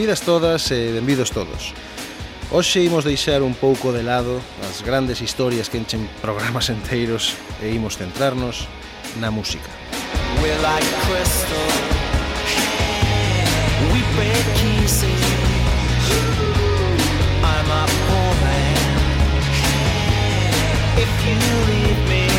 Benvidas todas e benvidos todos. Hoxe imos deixar un pouco de lado as grandes historias que enchen programas enteiros e imos centrarnos na música. We're like crystal We break I'm a poor man If you leave me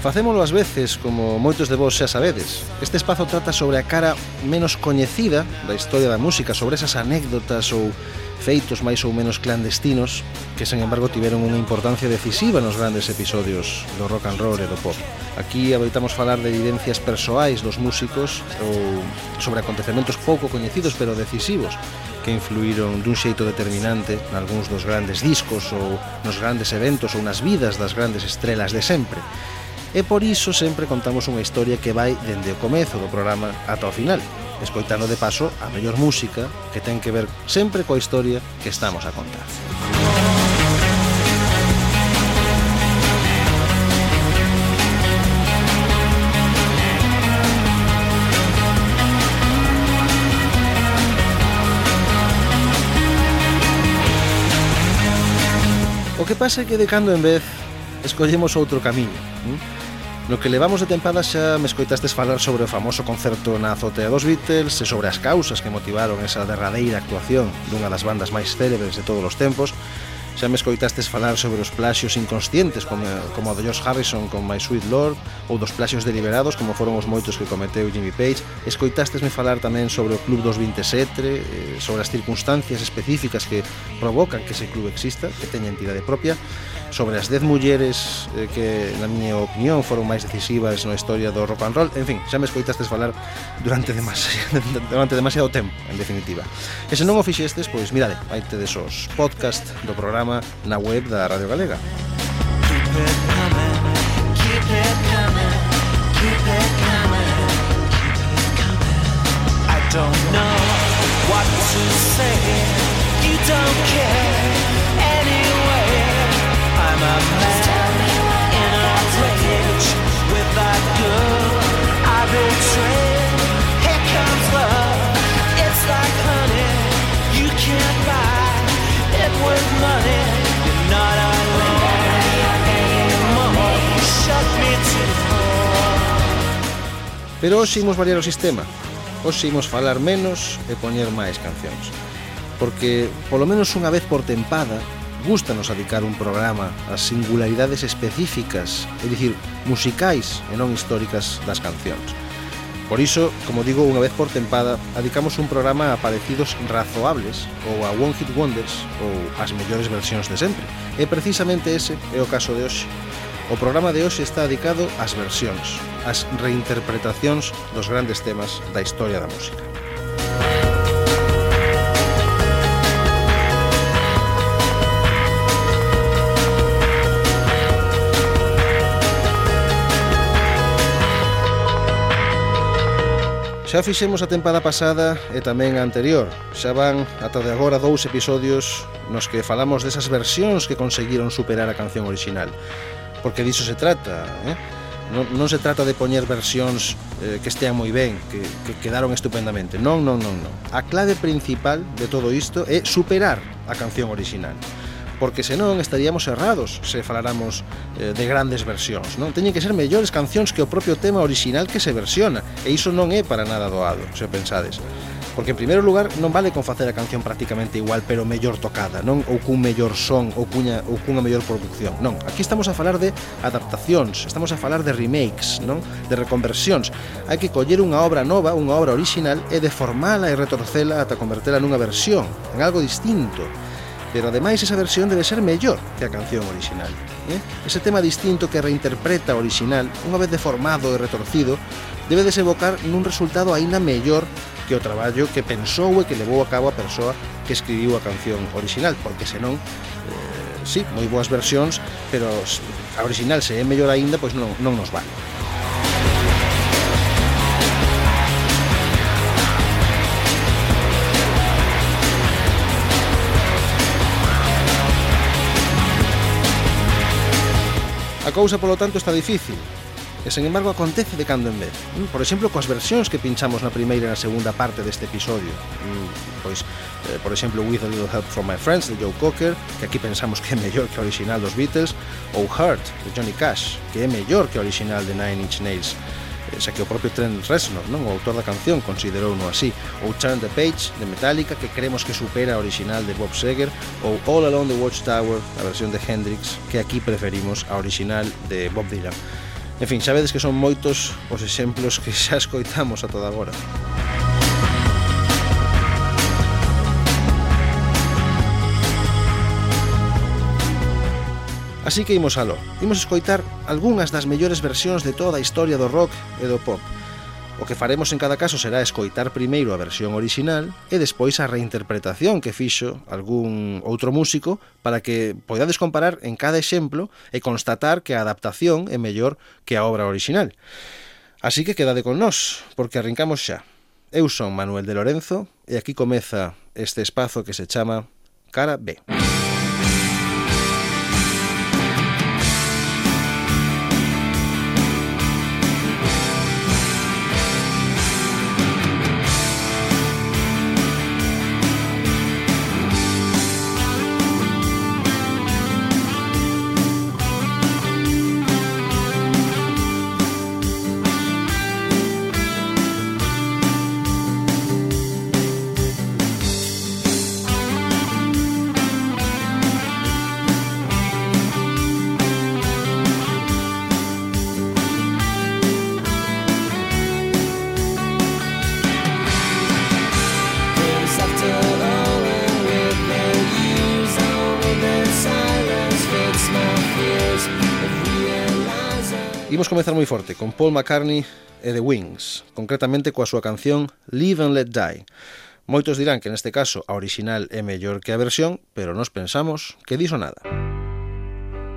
Facémolo ás veces, como moitos de vós xa sabedes. Este espazo trata sobre a cara menos coñecida da historia da música, sobre esas anécdotas ou feitos máis ou menos clandestinos que, sen embargo, tiveron unha importancia decisiva nos grandes episodios do rock and roll e do pop. Aquí adoitamos falar de evidencias persoais dos músicos ou sobre acontecementos pouco coñecidos pero decisivos que influíron dun xeito determinante nalgúns dos grandes discos ou nos grandes eventos ou nas vidas das grandes estrelas de sempre e por iso sempre contamos unha historia que vai dende o comezo do programa ata o final, escoitando de paso a mellor música que ten que ver sempre coa historia que estamos a contar. O que pasa é que de cando en vez escollemos outro camiño. Hm? No que levamos de tempada xa me escoitastes falar sobre o famoso concerto na azotea dos Beatles e sobre as causas que motivaron esa derradeira actuación dunha das bandas máis célebres de todos os tempos, Xa me escoitastes falar sobre os plaxios inconscientes como, como do George Harrison con My Sweet Lord ou dos plaxios deliberados como foron os moitos que cometeu Jimmy Page. Escoitastesme falar tamén sobre o Club dos 27 eh, sobre as circunstancias específicas que provocan que ese club exista que teña entidade propia sobre as 10 mulleres eh, que, na miña opinión, foron máis decisivas na historia do rock and roll. En fin, xa me escoitastes falar durante demasiado, durante demasiado tempo, en definitiva. E se non o fixestes, pois mirade, vai tedes os podcast do programa na web da Radio Galega. I don't know what to say, you don't care. Pero hoxe imos variar o sistema. Hoxe imos falar menos e poñer máis cancións. Porque polo menos unha vez por tempada Gústanos adicar un programa ás singularidades específicas, é dicir, musicais e non históricas das cancións. Por iso, como digo unha vez por tempada, adicamos un programa a parecidos razoables ou a One Hit Wonders ou as mellores versións de sempre. E precisamente ese é o caso de hoxe. O programa de hoxe está dedicado ás versións, ás reinterpretacións dos grandes temas da historia da música. Xa fixemos a tempada pasada e tamén a anterior. Xa van ata de agora dous episodios nos que falamos desas versións que conseguiron superar a canción original. Porque diso se trata, eh? Non, non se trata de poñer versións eh, que estean moi ben, que, que quedaron estupendamente. Non, non, non, non. A clave principal de todo isto é superar a canción original porque senón estaríamos errados se faláramos eh, de grandes versións, non? Teñen que ser mellores cancións que o propio tema original que se versiona, e iso non é para nada doado, se pensades. Porque en primeiro lugar non vale con facer a canción prácticamente igual, pero mellor tocada, non ou cun mellor son ou cuña ou cunha mellor produción. Non, aquí estamos a falar de adaptacións, estamos a falar de remakes, non? De reconversións. Hai que coller unha obra nova, unha obra original e deformala e retorcela ata convertela nunha versión, en algo distinto pero ademais esa versión debe ser mellor que a canción orixinal. Eh? Ese tema distinto que reinterpreta o orixinal, unha vez deformado e retorcido, debe desembocar nun resultado aínda mellor que o traballo que pensou e que levou a cabo a persoa que escribiu a canción orixinal, porque senón eh, sí, moi boas versións, pero a orixinal se é mellor aínda, pois non, non nos vale. A cousa, polo tanto, está difícil, e sen embargo acontece de cando en vez. Mm, por exemplo, coas versións que pinchamos na primeira e na segunda parte deste episodio. Mm, pois, eh, por exemplo, With a Little Help from My Friends, de Joe Cocker, que aquí pensamos que é mellor que a original dos Beatles, ou Hurt, de Johnny Cash, que é mellor que a original de Nine Inch Nails xa que o propio Trent Reznor, non? o autor da canción, considerou no así, ou Turn the Page, de Metallica, que creemos que supera a original de Bob Seger, ou All Along the Watchtower, a versión de Hendrix, que aquí preferimos a original de Bob Dylan. En fin, sabedes que son moitos os exemplos que xa escoitamos a toda agora. Así que imos aló, imos escoitar algunhas das mellores versións de toda a historia do rock e do pop. O que faremos en cada caso será escoitar primeiro a versión original e despois a reinterpretación que fixo algún outro músico para que poidades comparar en cada exemplo e constatar que a adaptación é mellor que a obra original. Así que quedade con nós, porque arrancamos xa. Eu son Manuel de Lorenzo e aquí comeza este espazo que se chama Cara B. Cara B. comezar moi forte con Paul McCartney e The Wings, concretamente coa súa canción Live and Let Die. Moitos dirán que neste caso a original é mellor que a versión, pero nos pensamos que diso nada.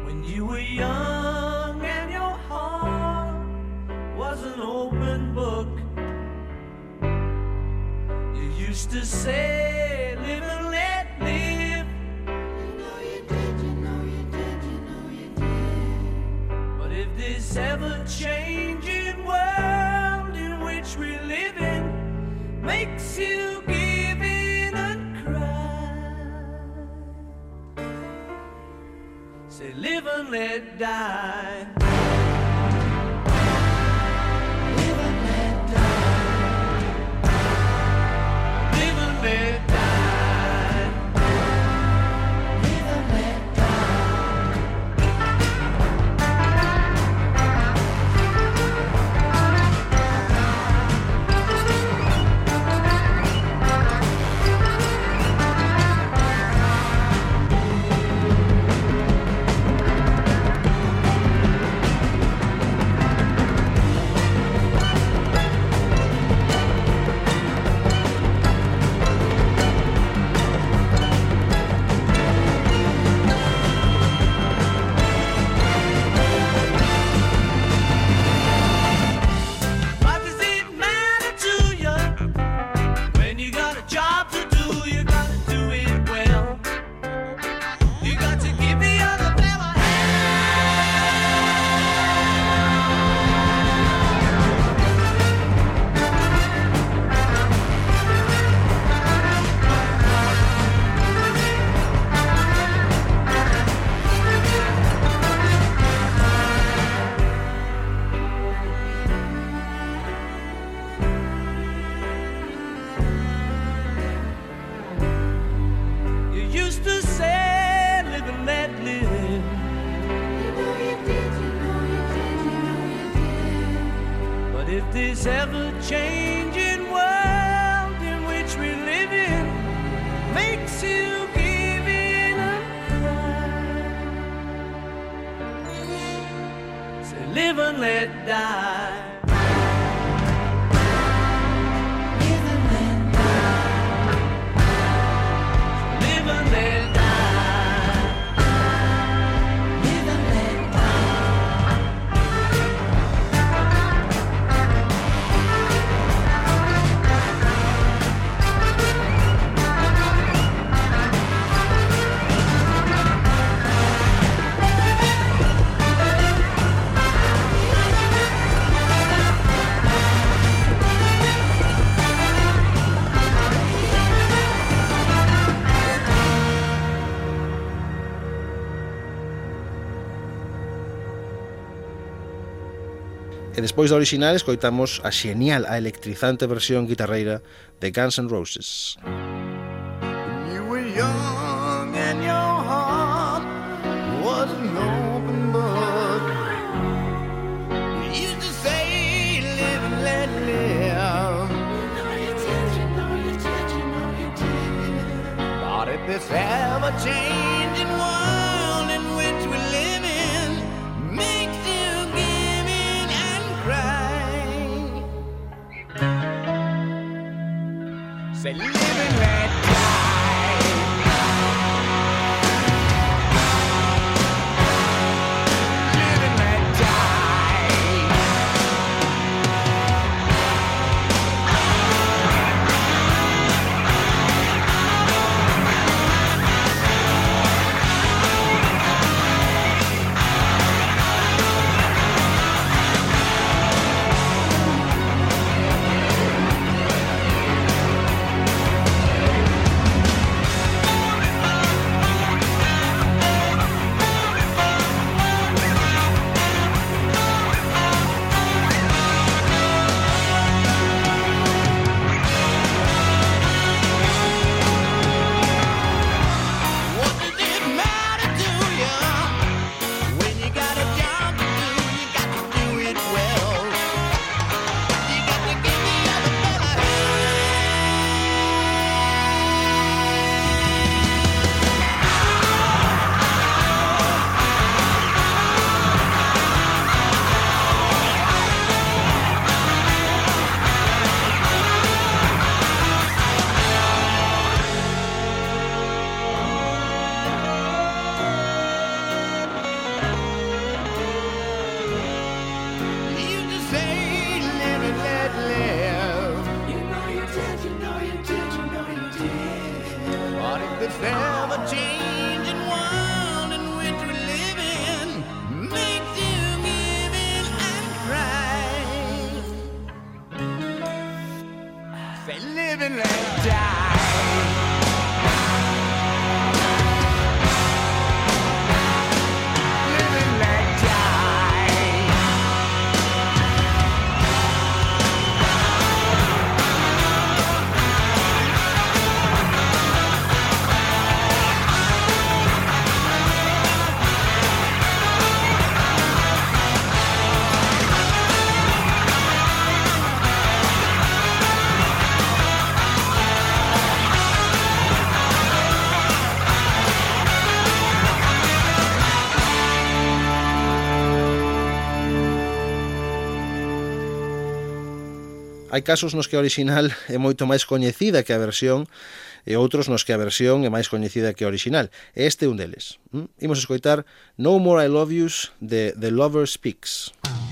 When you were young and your heart was an open book You used to say this ever-changing world in which we live in makes you give in and cry. Say, live and let die. live. E despois da original escoitamos a xenial, a electrizante versión guitarreira de Guns N' Roses. When you were young and your heart wasn't open book You used to say live and let live No you did, you know you But if this ever changed said, living Hai casos nos que a original é moito máis coñecida que a versión e outros nos que a versión é máis coñecida que a original. E este é un deles. Mm? Imos escoitar No More I Love Yous de The Lover Speaks. Ah.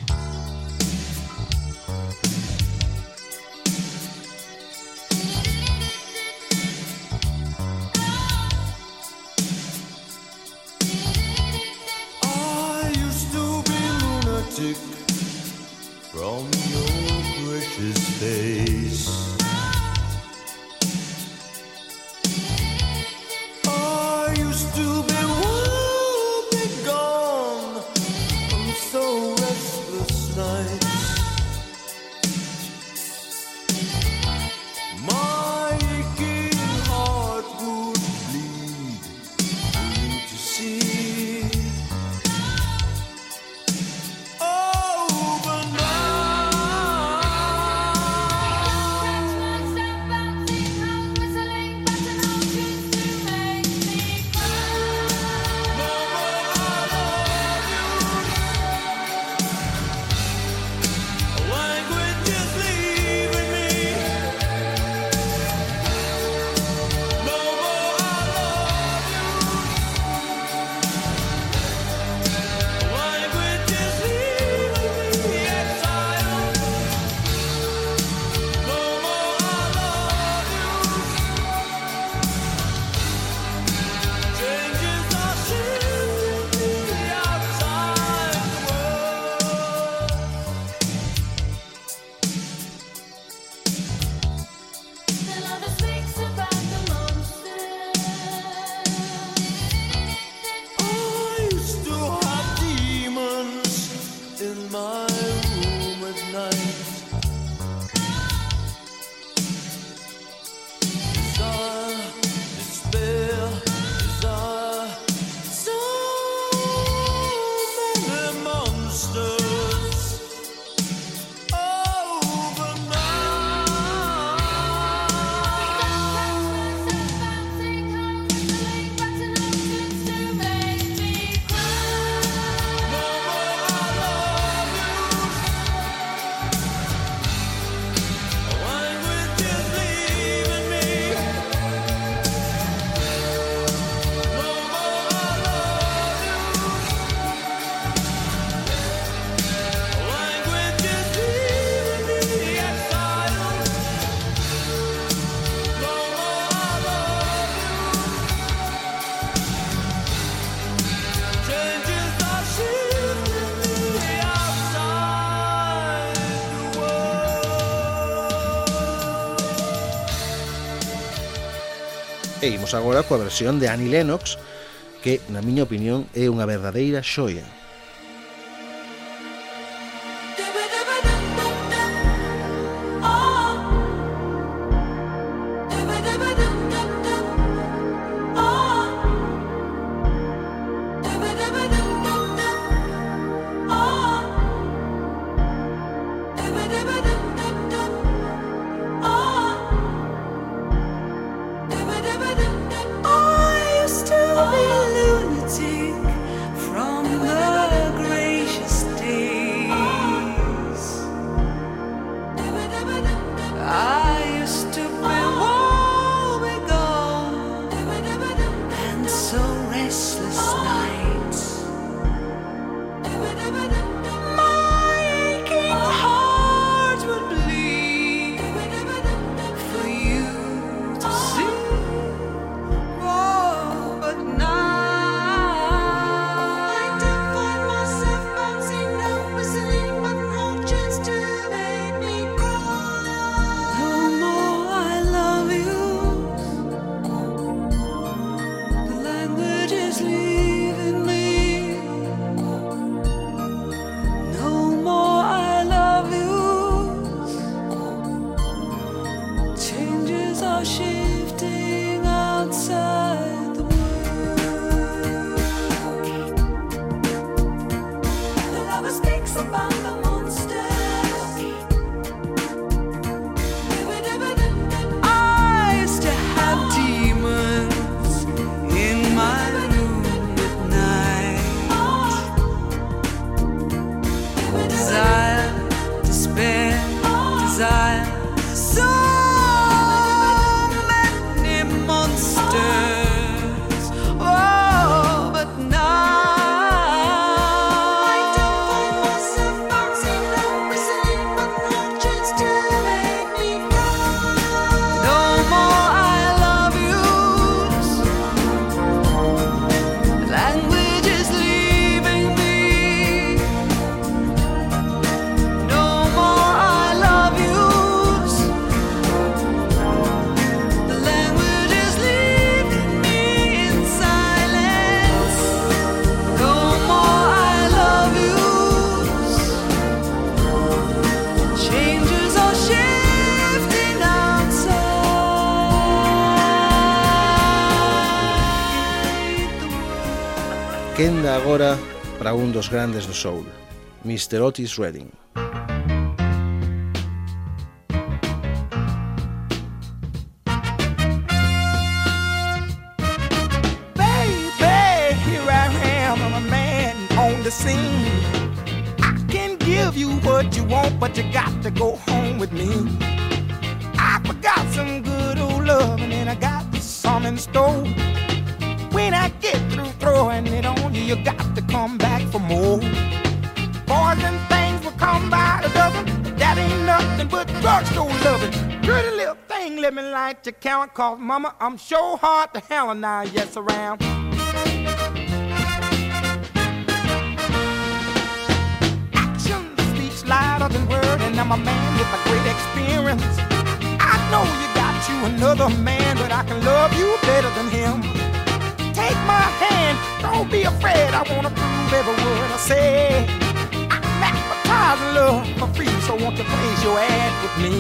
Seguimos agora coa versión de Annie Lennox, que, na miña opinión, é unha verdadeira xoia. Agora para un dos grandes do soul, Mr. Otis Redding. Scene. I can give you what you want, but you got to go home. dark so loving. Pretty little thing, let me like to count. Cause mama, I'm so hard to handle now, yes, around. Action speaks louder than word, and I'm a man with a great experience. I know you got you another man, but I can love you better than him. Take my hand, don't be afraid, I wanna prove every word I say advertising love for free, so won't you place your ad with me?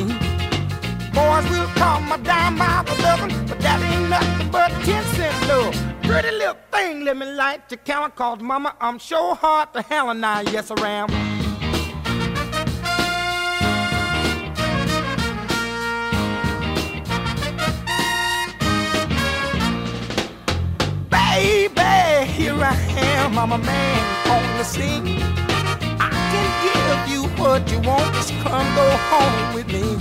Boys will call my dime by the dozen, but that ain't nothing but 10 cent love. Pretty little thing, let me light your camera, cause mama, I'm sure hard to hell and I, yes, I am. Baby, here I am, I'm a man on the scene. Give you what you want, just come go home with me.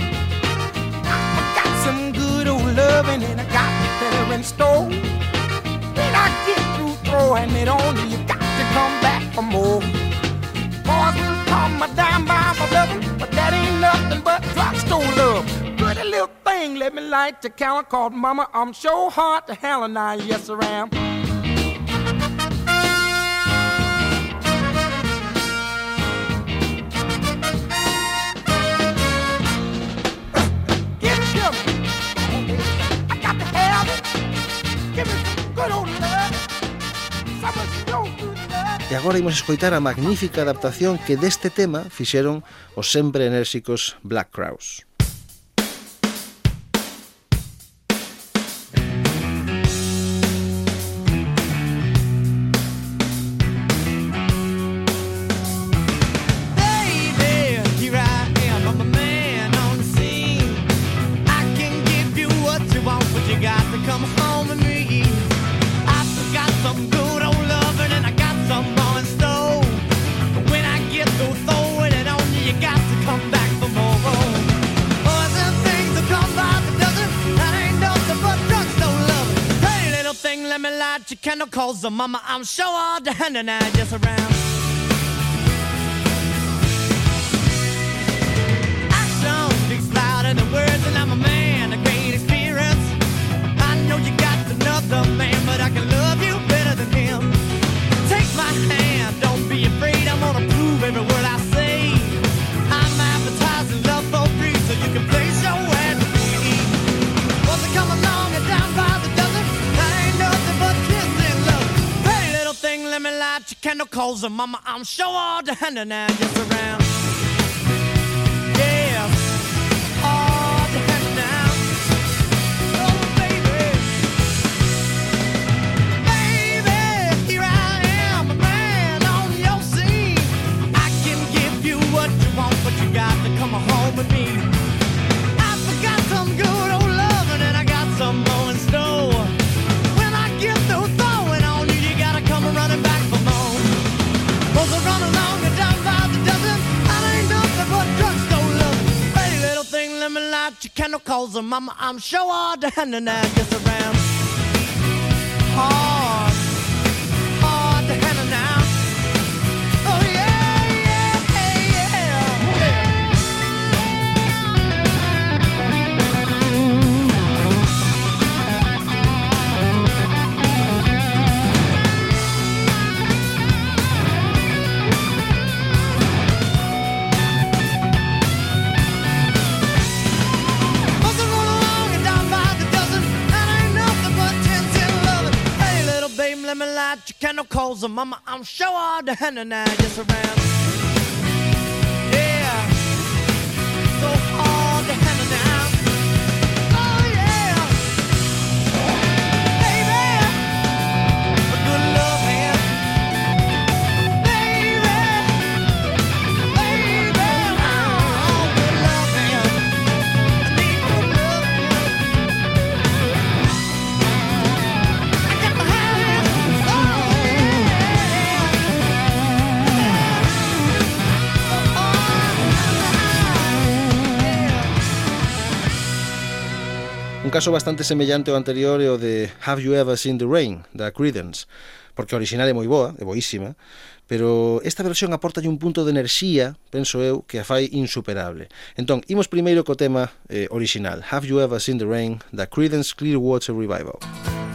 I got some good old loving and I got better in store. When I get through throwing it on you, you got to come back for more. Boys will call my dime by my loving, but that ain't nothing but drugstore love. Pretty little thing, let me light your counter called Mama. I'm sure hard to hell and I, yes, I am. E agora imos escoitar a magnífica adaptación que deste tema fixeron os sempre enérxicos Black Crowes. Mama, I'm sure all hand and I just around. Candle, cause mama, I'm sure all the hand and I just around. calls her mama. I'm sure all down and I just around. Oh. Chicano calls her mama. I'm sure all the henna now, yes around. Un caso bastante semellante ao anterior é o de Have You Ever Seen the Rain, da Creedence, porque a original é moi boa, é boísima, pero esta versión aporta un punto de enerxía, penso eu, que a fai insuperable. Entón, imos primeiro co tema eh, original, Have You Ever Seen the Rain, da Creedence Clearwater Revival. Música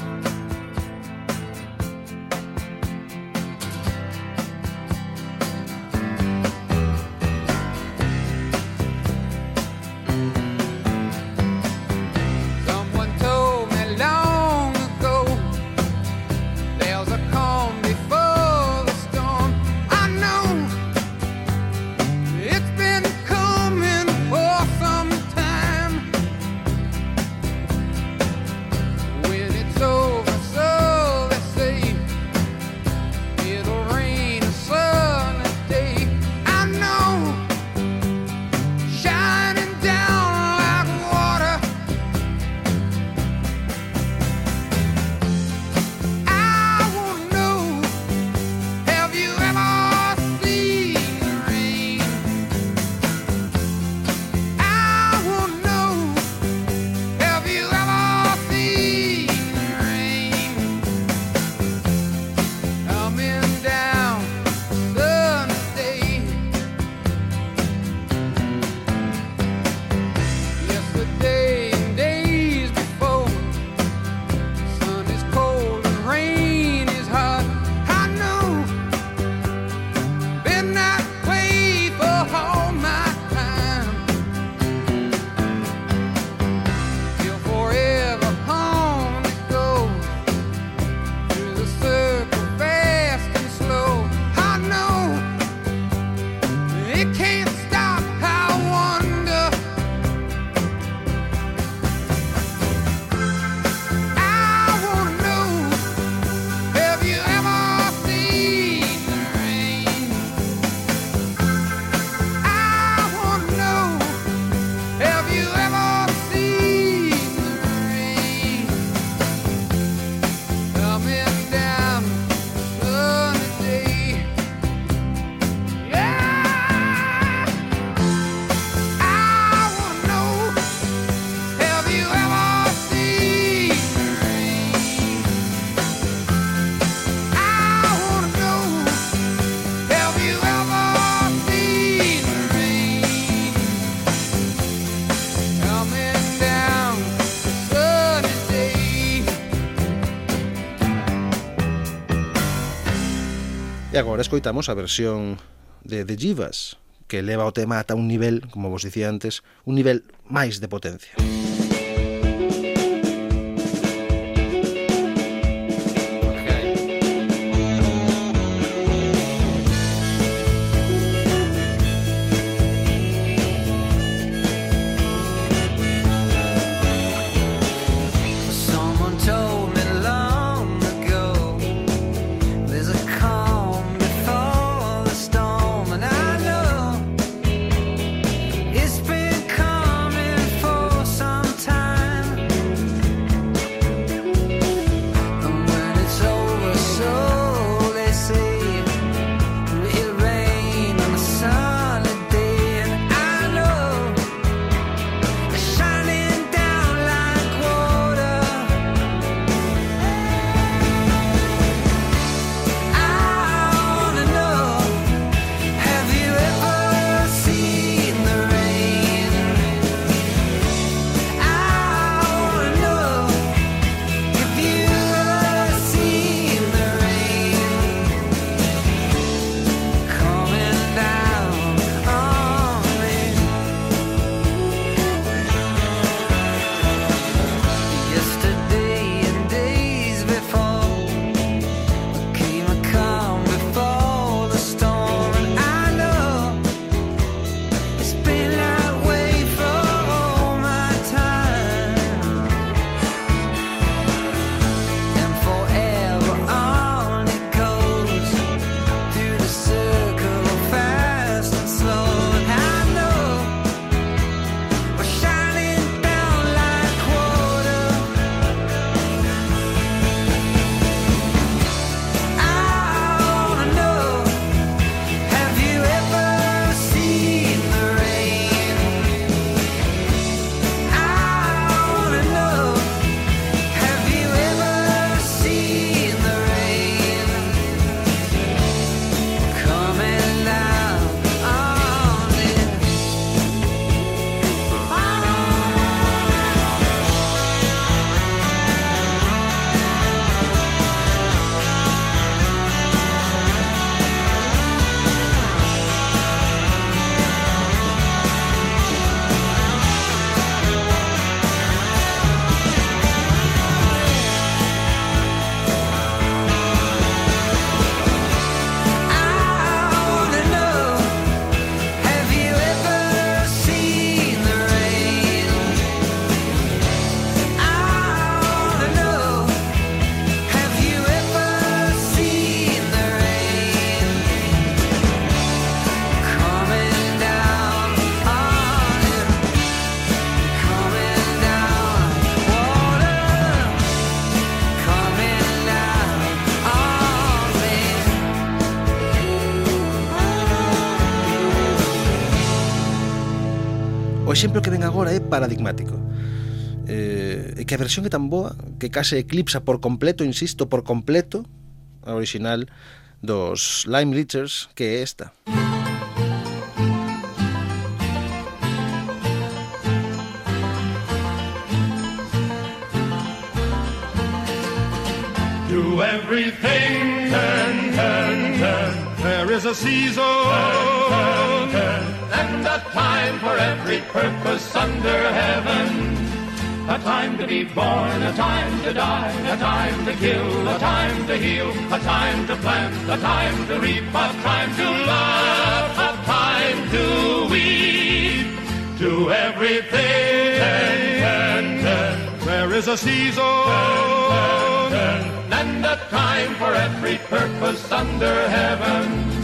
E agora escoitamos a versión de The Jivas, que eleva o tema ata un nivel, como vos dicía antes, un nivel máis de potencia. Música exemplo que ven agora é paradigmático eh, que a versión é tan boa que case eclipsa por completo, insisto, por completo a original dos Lime Leechers que é esta. Música a season and a time for every purpose under heaven. A time to be born, a time to die, a time to kill, a time to heal, a time to plant, a time to reap, a time to laugh, a time to weep. To everything, turn, turn. There is a season and a time for every purpose under heaven.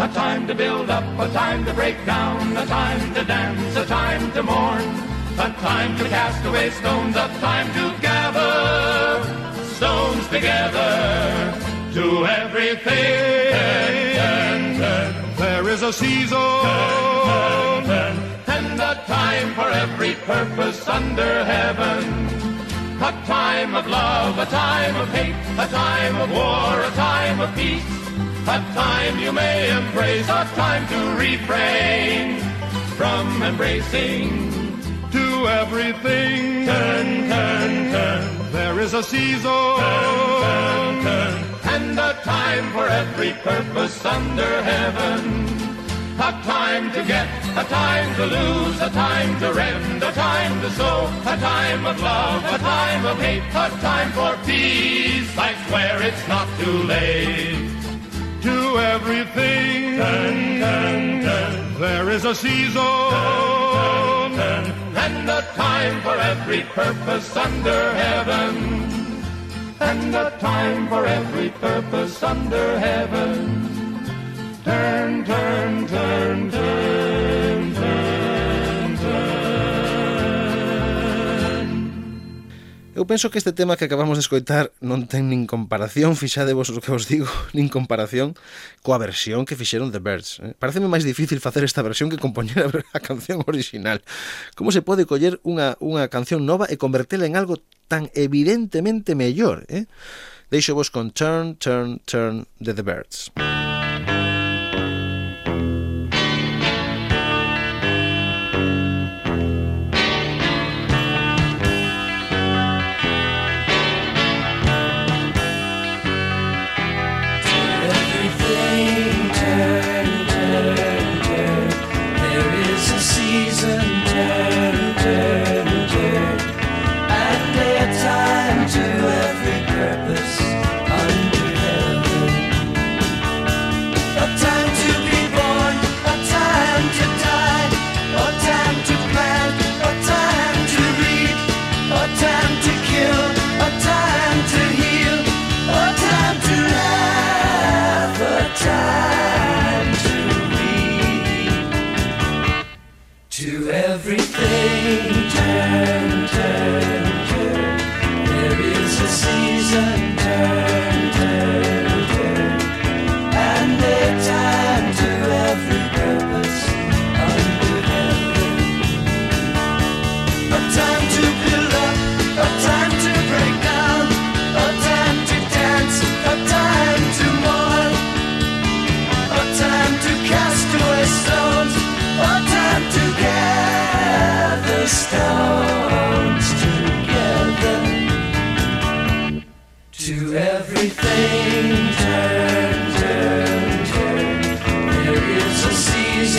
A time to build up, a time to break down, a time to dance, a time to mourn, a time to cast away stones, a time to gather stones together. To everything, there is a season, and a time for every purpose under heaven. A time of love, a time of hate, a time of war, a time of peace. A time you may embrace, a time to refrain from embracing. To everything, turn, turn, turn. There is a season, turn, turn, turn. and a time for every purpose under heaven. A time to get, a time to lose, a time to rend, a time to sow, a time of love, a time of hate, a time for peace. I swear it's not too late. To everything, there is a season. and a time for every purpose under heaven. And a time for every purpose under heaven. Turn, turn, turn, turn, Eu penso que este tema que acabamos de escoitar non ten nin comparación, fixadevos o que vos digo, nin comparación coa versión que fixeron The Birds. Eh? Pareceme máis difícil facer esta versión que compoñer a canción original. Como se pode coller unha, unha canción nova e convertela en algo tan evidentemente mellor? Eh? Deixo vos con Turn, Turn, Turn de The Birds. Música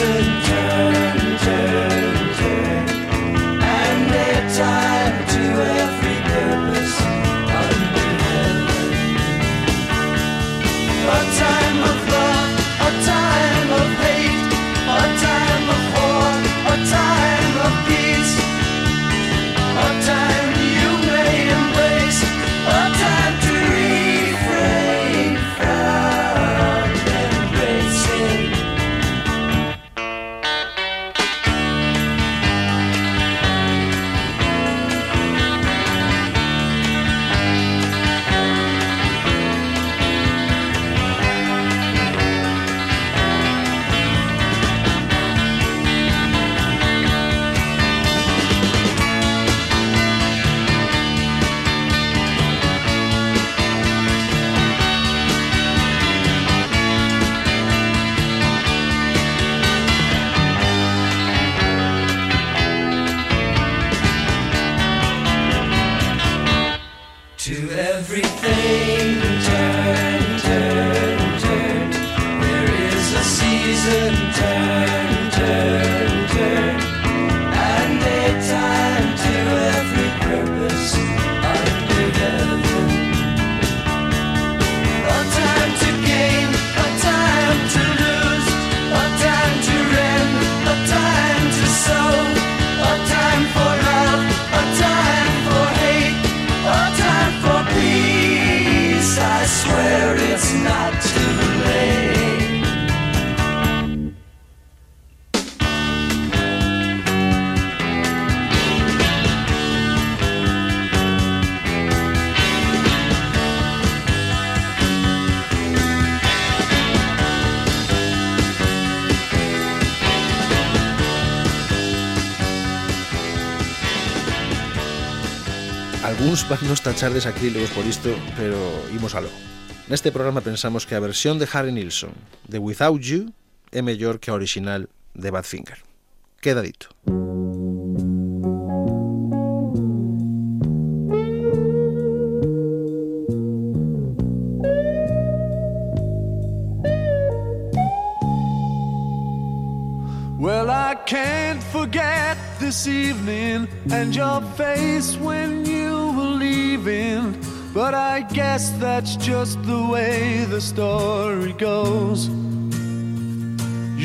listen Uns van nos tachar de por isto, pero imos aló. Neste programa pensamos que a versión de Harry Nilsson de Without You é mellor que a original de Badfinger. Queda dito. Well, I can't forget this evening and your face when you leaving. But I guess that's just the way the story goes.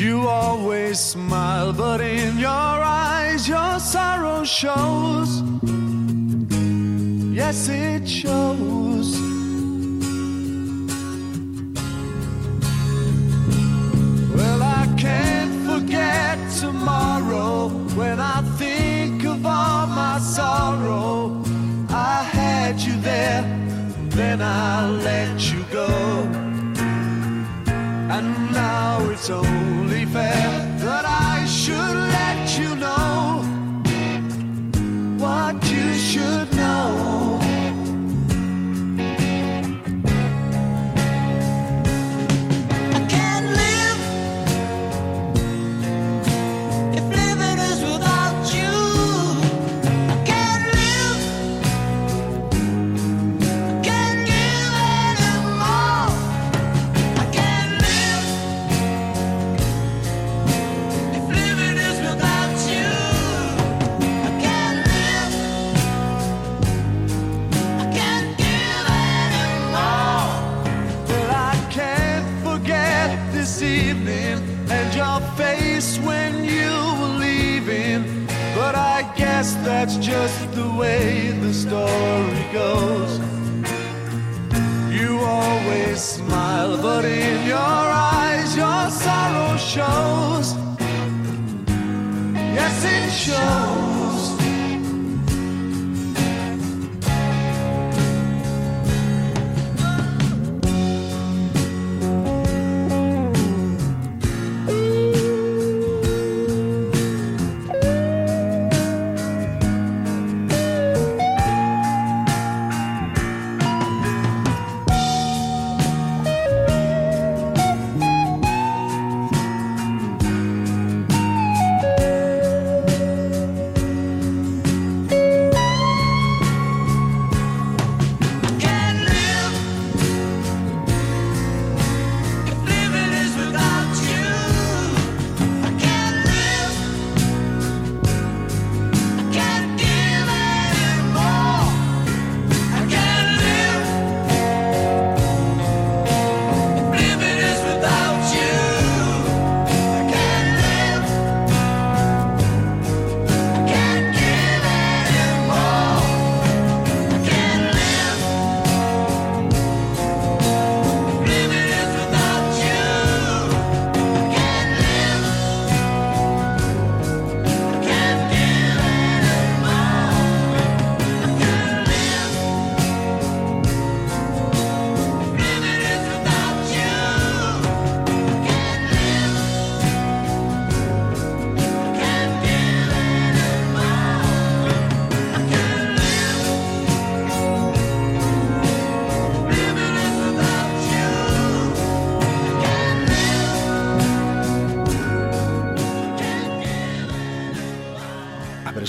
You always smile, but in your eyes, your sorrow shows. Yes, it shows. Well, I can't forget tomorrow when I think of all my sorrow. Had you there, then I'll let you go. And now it's only fair that I should let you know what you should know.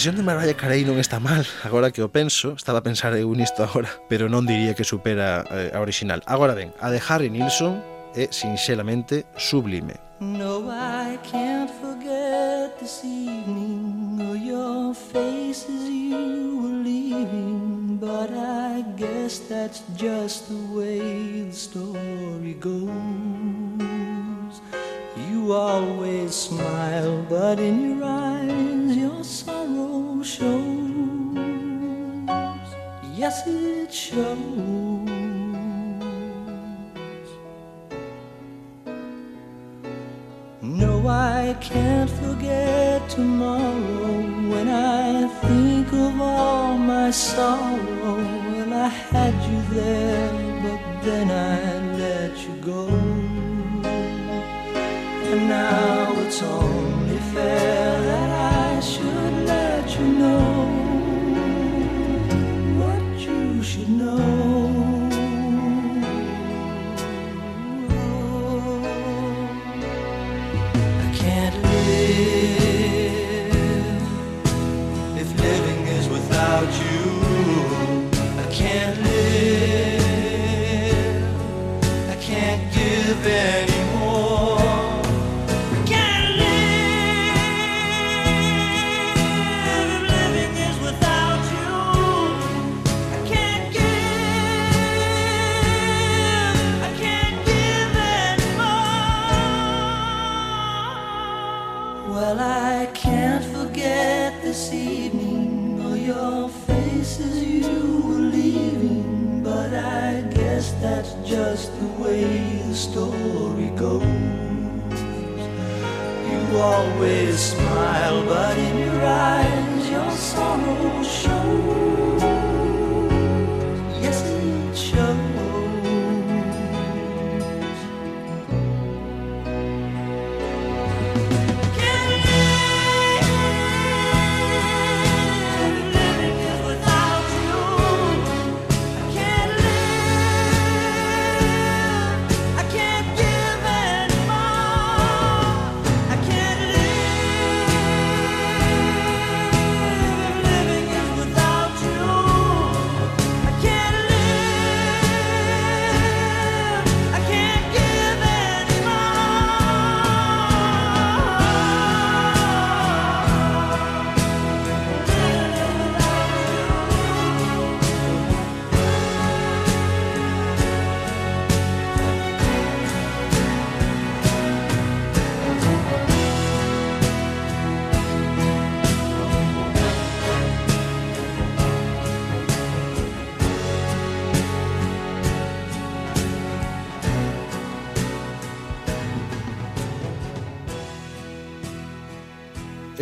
versión de Mariah Carey non está mal, agora que o penso, estaba a pensar eu nisto agora, pero non diría que supera eh, a original. Agora ben, a de Harry Nilsson é sinxelamente sublime. No, I can't forget this evening or your face as you were leaving But I guess that's just the way the story goes You always smile, but in your eyes your sorrow shows. Yes, it shows. No, I can't forget tomorrow when I think of all my sorrow. Well, I had you there, but then I let you go. And now it's only fair that I should let you know what you should know.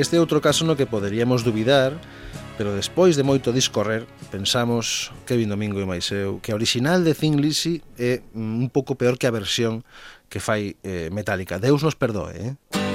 Este é outro caso no que poderíamos dubidar, pero despois de moito discorrer, pensamos Kevin Domingo e máis eu, que a original de Thin Lizzy é un pouco peor que a versión que fai eh, Metallica. Deus nos perdoe, eh?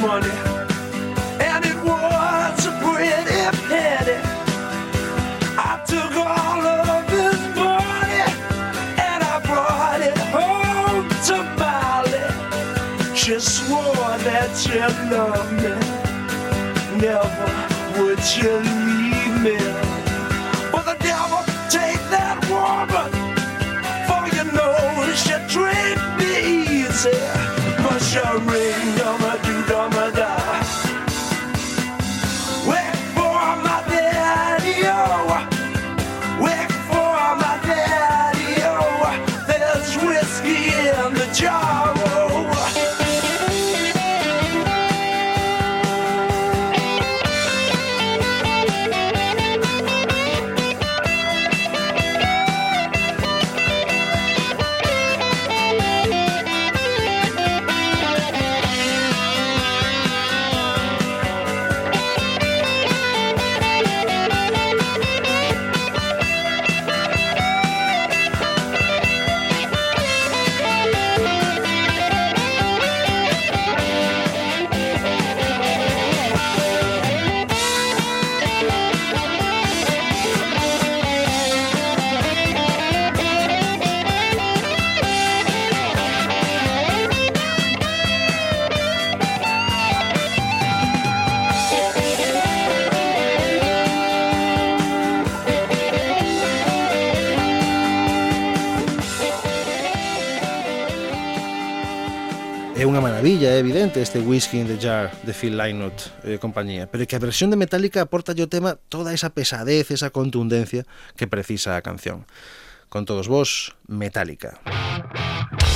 Money, and it was a pretty penny. I took all of his money, and I brought it home to Molly. She swore that she loved me, never would she leave me. But the devil take that woman. For you know she treat me easy. Push a É unha maravilla, é evidente este Whiskey in the Jar de Phil Lynott e eh, compañía, pero é que a versión de Metallica aporta o tema toda esa pesadez, esa contundencia que precisa a canción. Con todos vos, Metallica. Metallica.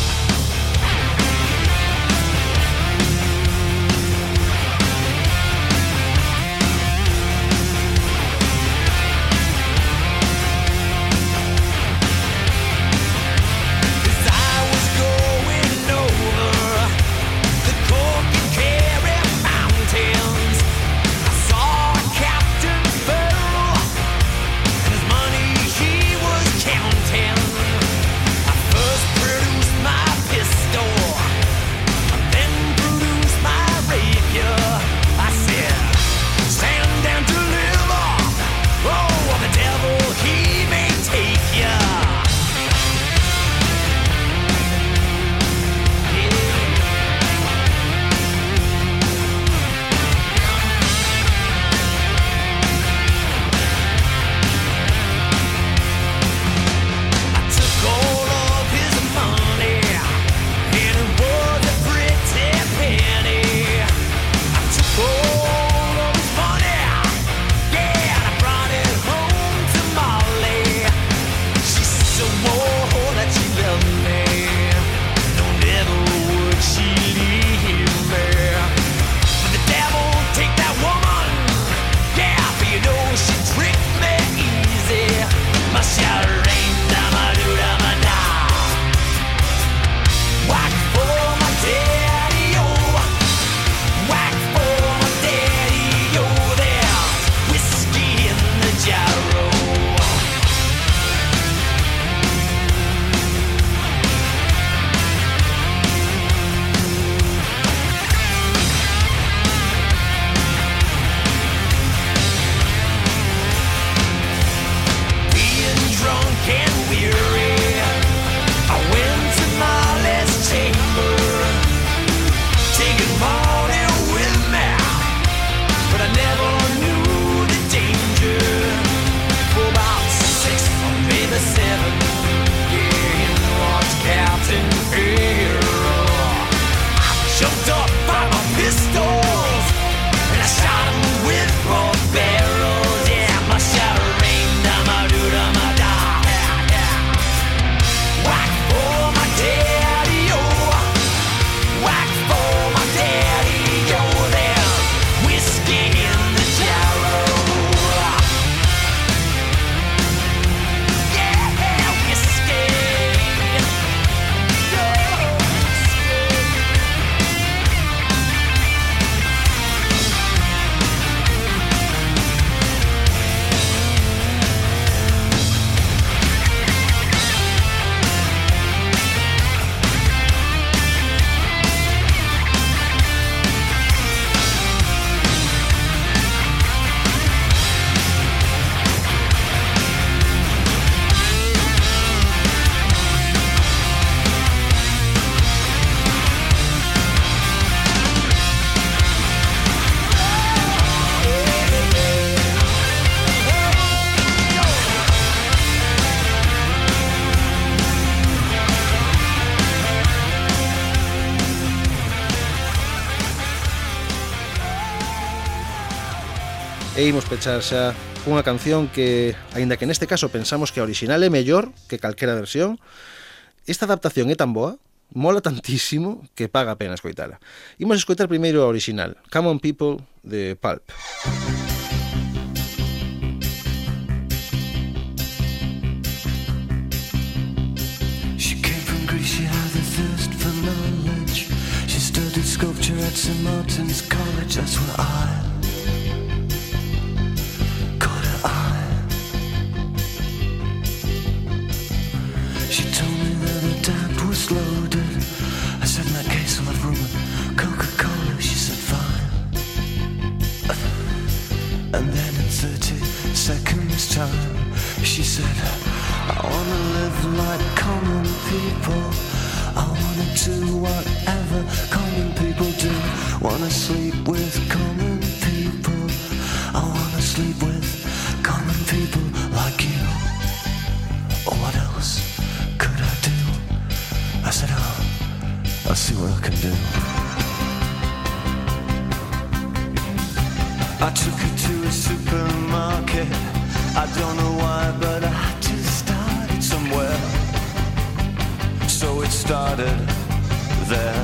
e imos pechar xa cunha canción que, aínda que neste caso pensamos que a original é mellor que calquera versión, esta adaptación é tan boa, mola tantísimo que paga a pena escoitala. Imos escoitar primeiro a original, Come on People, de Pulp. She came from Greece, she had a thirst for knowledge. She studied sculpture at St. Martin's College, that's where I She told me that the dad was loaded. I said, that case, I'll have rum and Coca-Cola. She said, fine. And then in 30 seconds time, she said, I wanna live like common people. I wanna do whatever common people do. Wanna sleep with common people. I wanna sleep with said, oh, I'll see what I can do. I took her to a supermarket. I don't know why, but I had to start it somewhere. So it started there.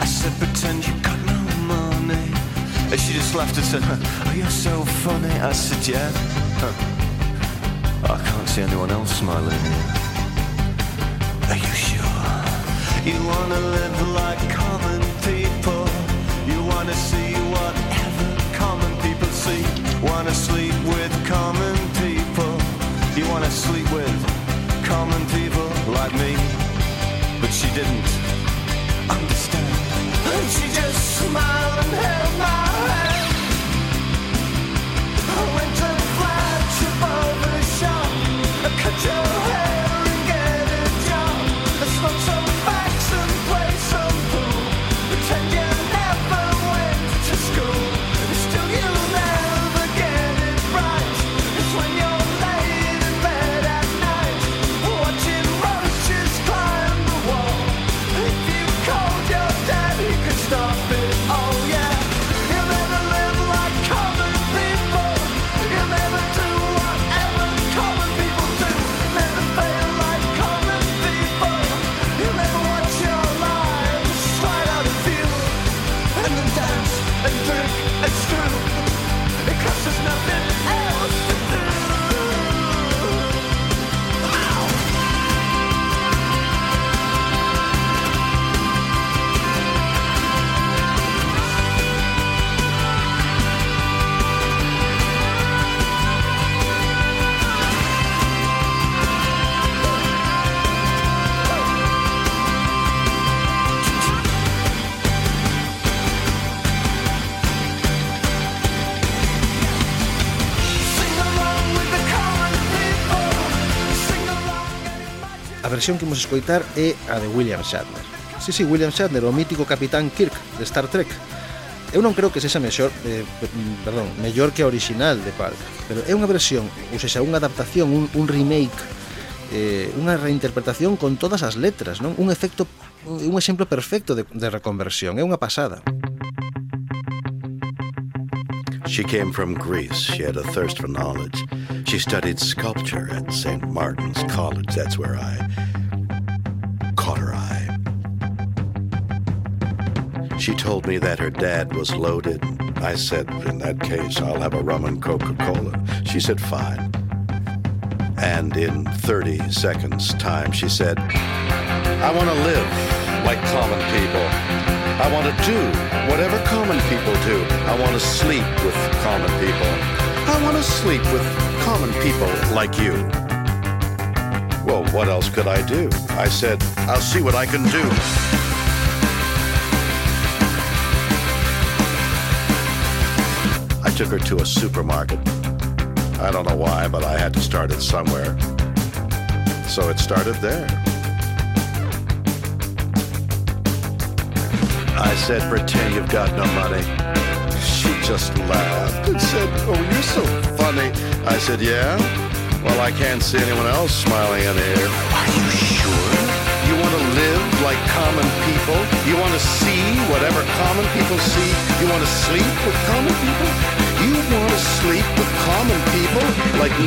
I said, pretend you got no money. And she just laughed and said, Oh, you're so funny. I said, Yeah. Huh. I can't see anyone else smiling. Are you sure? You wanna live like common people. You wanna see whatever common people see. Wanna sleep with common people. You wanna sleep with common people like me. But she didn't understand. And She just smiled and held my hand. I went A versión que imos escoitar é a de William Shatner. Sí, sí, William Shatner, o mítico Capitán Kirk de Star Trek. Eu non creo que sexa mellor, eh, mm, perdón, mellor que a original de Pulp, pero é unha versión, ou sexa, unha adaptación, un, un remake, eh, unha reinterpretación con todas as letras, non? Un efecto un exemplo perfecto de, de reconversión, é unha pasada. She came from Greece. She had a thirst for knowledge. She studied sculpture at St. Martin's College. That's where I caught her eye. She told me that her dad was loaded. I said, in that case, I'll have a rum and Coca-Cola. She said, fine. And in 30 seconds time, she said, I want to live like common people. I want to do whatever common people do. I want to sleep with common people. I want to sleep with common people like you. Well, what else could I do? I said, I'll see what I can do. I took her to a supermarket. I don't know why, but I had to start it somewhere. So it started there. I said, pretend you've got no money. She just laughed and said, oh, you're so funny. I said, yeah? Well, I can't see anyone else smiling in here. Are you sure? You want to live like common people? You want to see whatever common common people see? You want to sleep with common people? You want to sleep with common people like me?